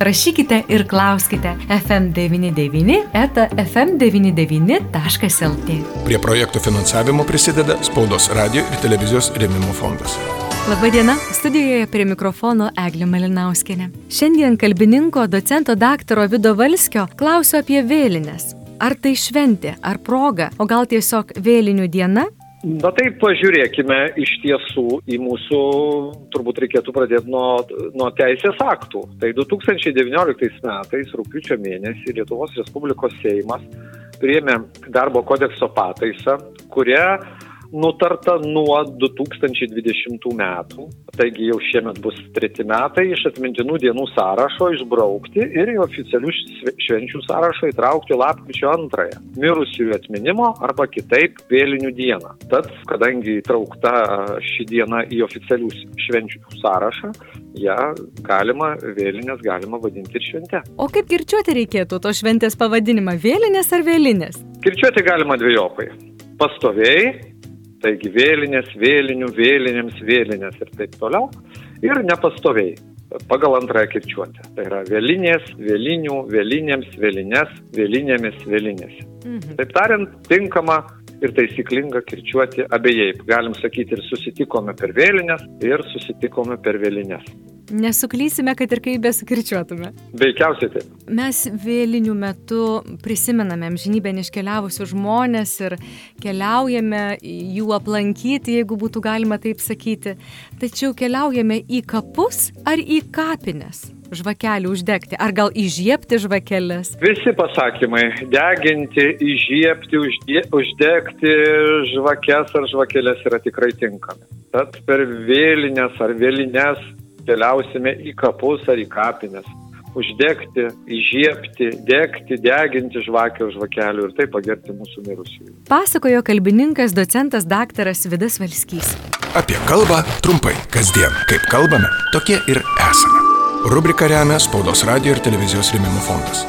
rašykite ir klauskite FM99 eta FM99.lt. Prie projektų finansavimo prisideda Spaudos radio ir televizijos rėmimo fondas. Labadiena, studijoje prie mikrofono Eglė Malinauskinė. Šiandien kalbininko docento daktaro Vido Valskio klausiu apie vėlinės. Ar tai šventė, ar proga, o gal tiesiog vėlinių diena? Na tai pažiūrėkime iš tiesų į mūsų, turbūt reikėtų pradėti nuo, nuo teisės aktų. Tai 2019 metais, rūpiučio mėnesį, Lietuvos Respublikos Seimas priėmė darbo kodekso pataisą, kuria nutarta nuo 2020 metų, taigi jau šiemet bus treti metai, iš atmintinų dienų sąrašo išbraukti ir į oficialių švenčių sąrašą įtraukti lapkričio antrąją - mirusiųjų atminimo arba kitaip vėlinių dieną. Tad, kadangi įtraukta ši diena į oficialių švenčių sąrašą, ją galima, vėlinės galima vadinti ir švente. O kaip kirčiuoti reikėtų to šventės pavadinimą - vėlinės ar vėlinės? Kirčiuoti galima dviejopai. Pastoviai Taigi vėlinės, vėlinių, vėlinėms, vėlinės ir taip toliau. Ir nepastoviai pagal antrąją kirčiuotę. Tai yra vėlinės, vėlinių, vėlinėms, vėlinės, vėlinėmis, vėlinės. Mhm. Taip tariant, tinkama ir taisyklinga kirčiuoti abiejai. Galim sakyti ir susitikome per vėlinės, ir susitikome per vėlinės. Nesuklysime, kad ir kaip besukirčiuotume. Veikiausiai taip. Mes vėlinių metu prisimename amžinybę iškeliavusius žmonės ir keliaujame jų aplankyti, jeigu būtų galima taip sakyti. Tačiau keliaujame į kapus ar į kapines? žvakelių uždegti, ar gal įžiepti žvakelės? Visi pasakymai - deginti, įžiepti, uždė, uždegti žvakes ar žvakelės yra tikrai tinkami. Tad per vėlinės ar vėlinės keliausime į kapus ar į kapines. Uždegti, įžiepti, degti, deginti žvakę už žvakelių ir taip pagerti mūsų mirusiųjų. Pasakojo kalbininkas docentas daktaras Vidas Valskys. Apie kalbą trumpai, kasdien. Kaip kalbame, tokie ir esame. Rubrika remia Spaudos radio ir televizijos rėmimo fondas.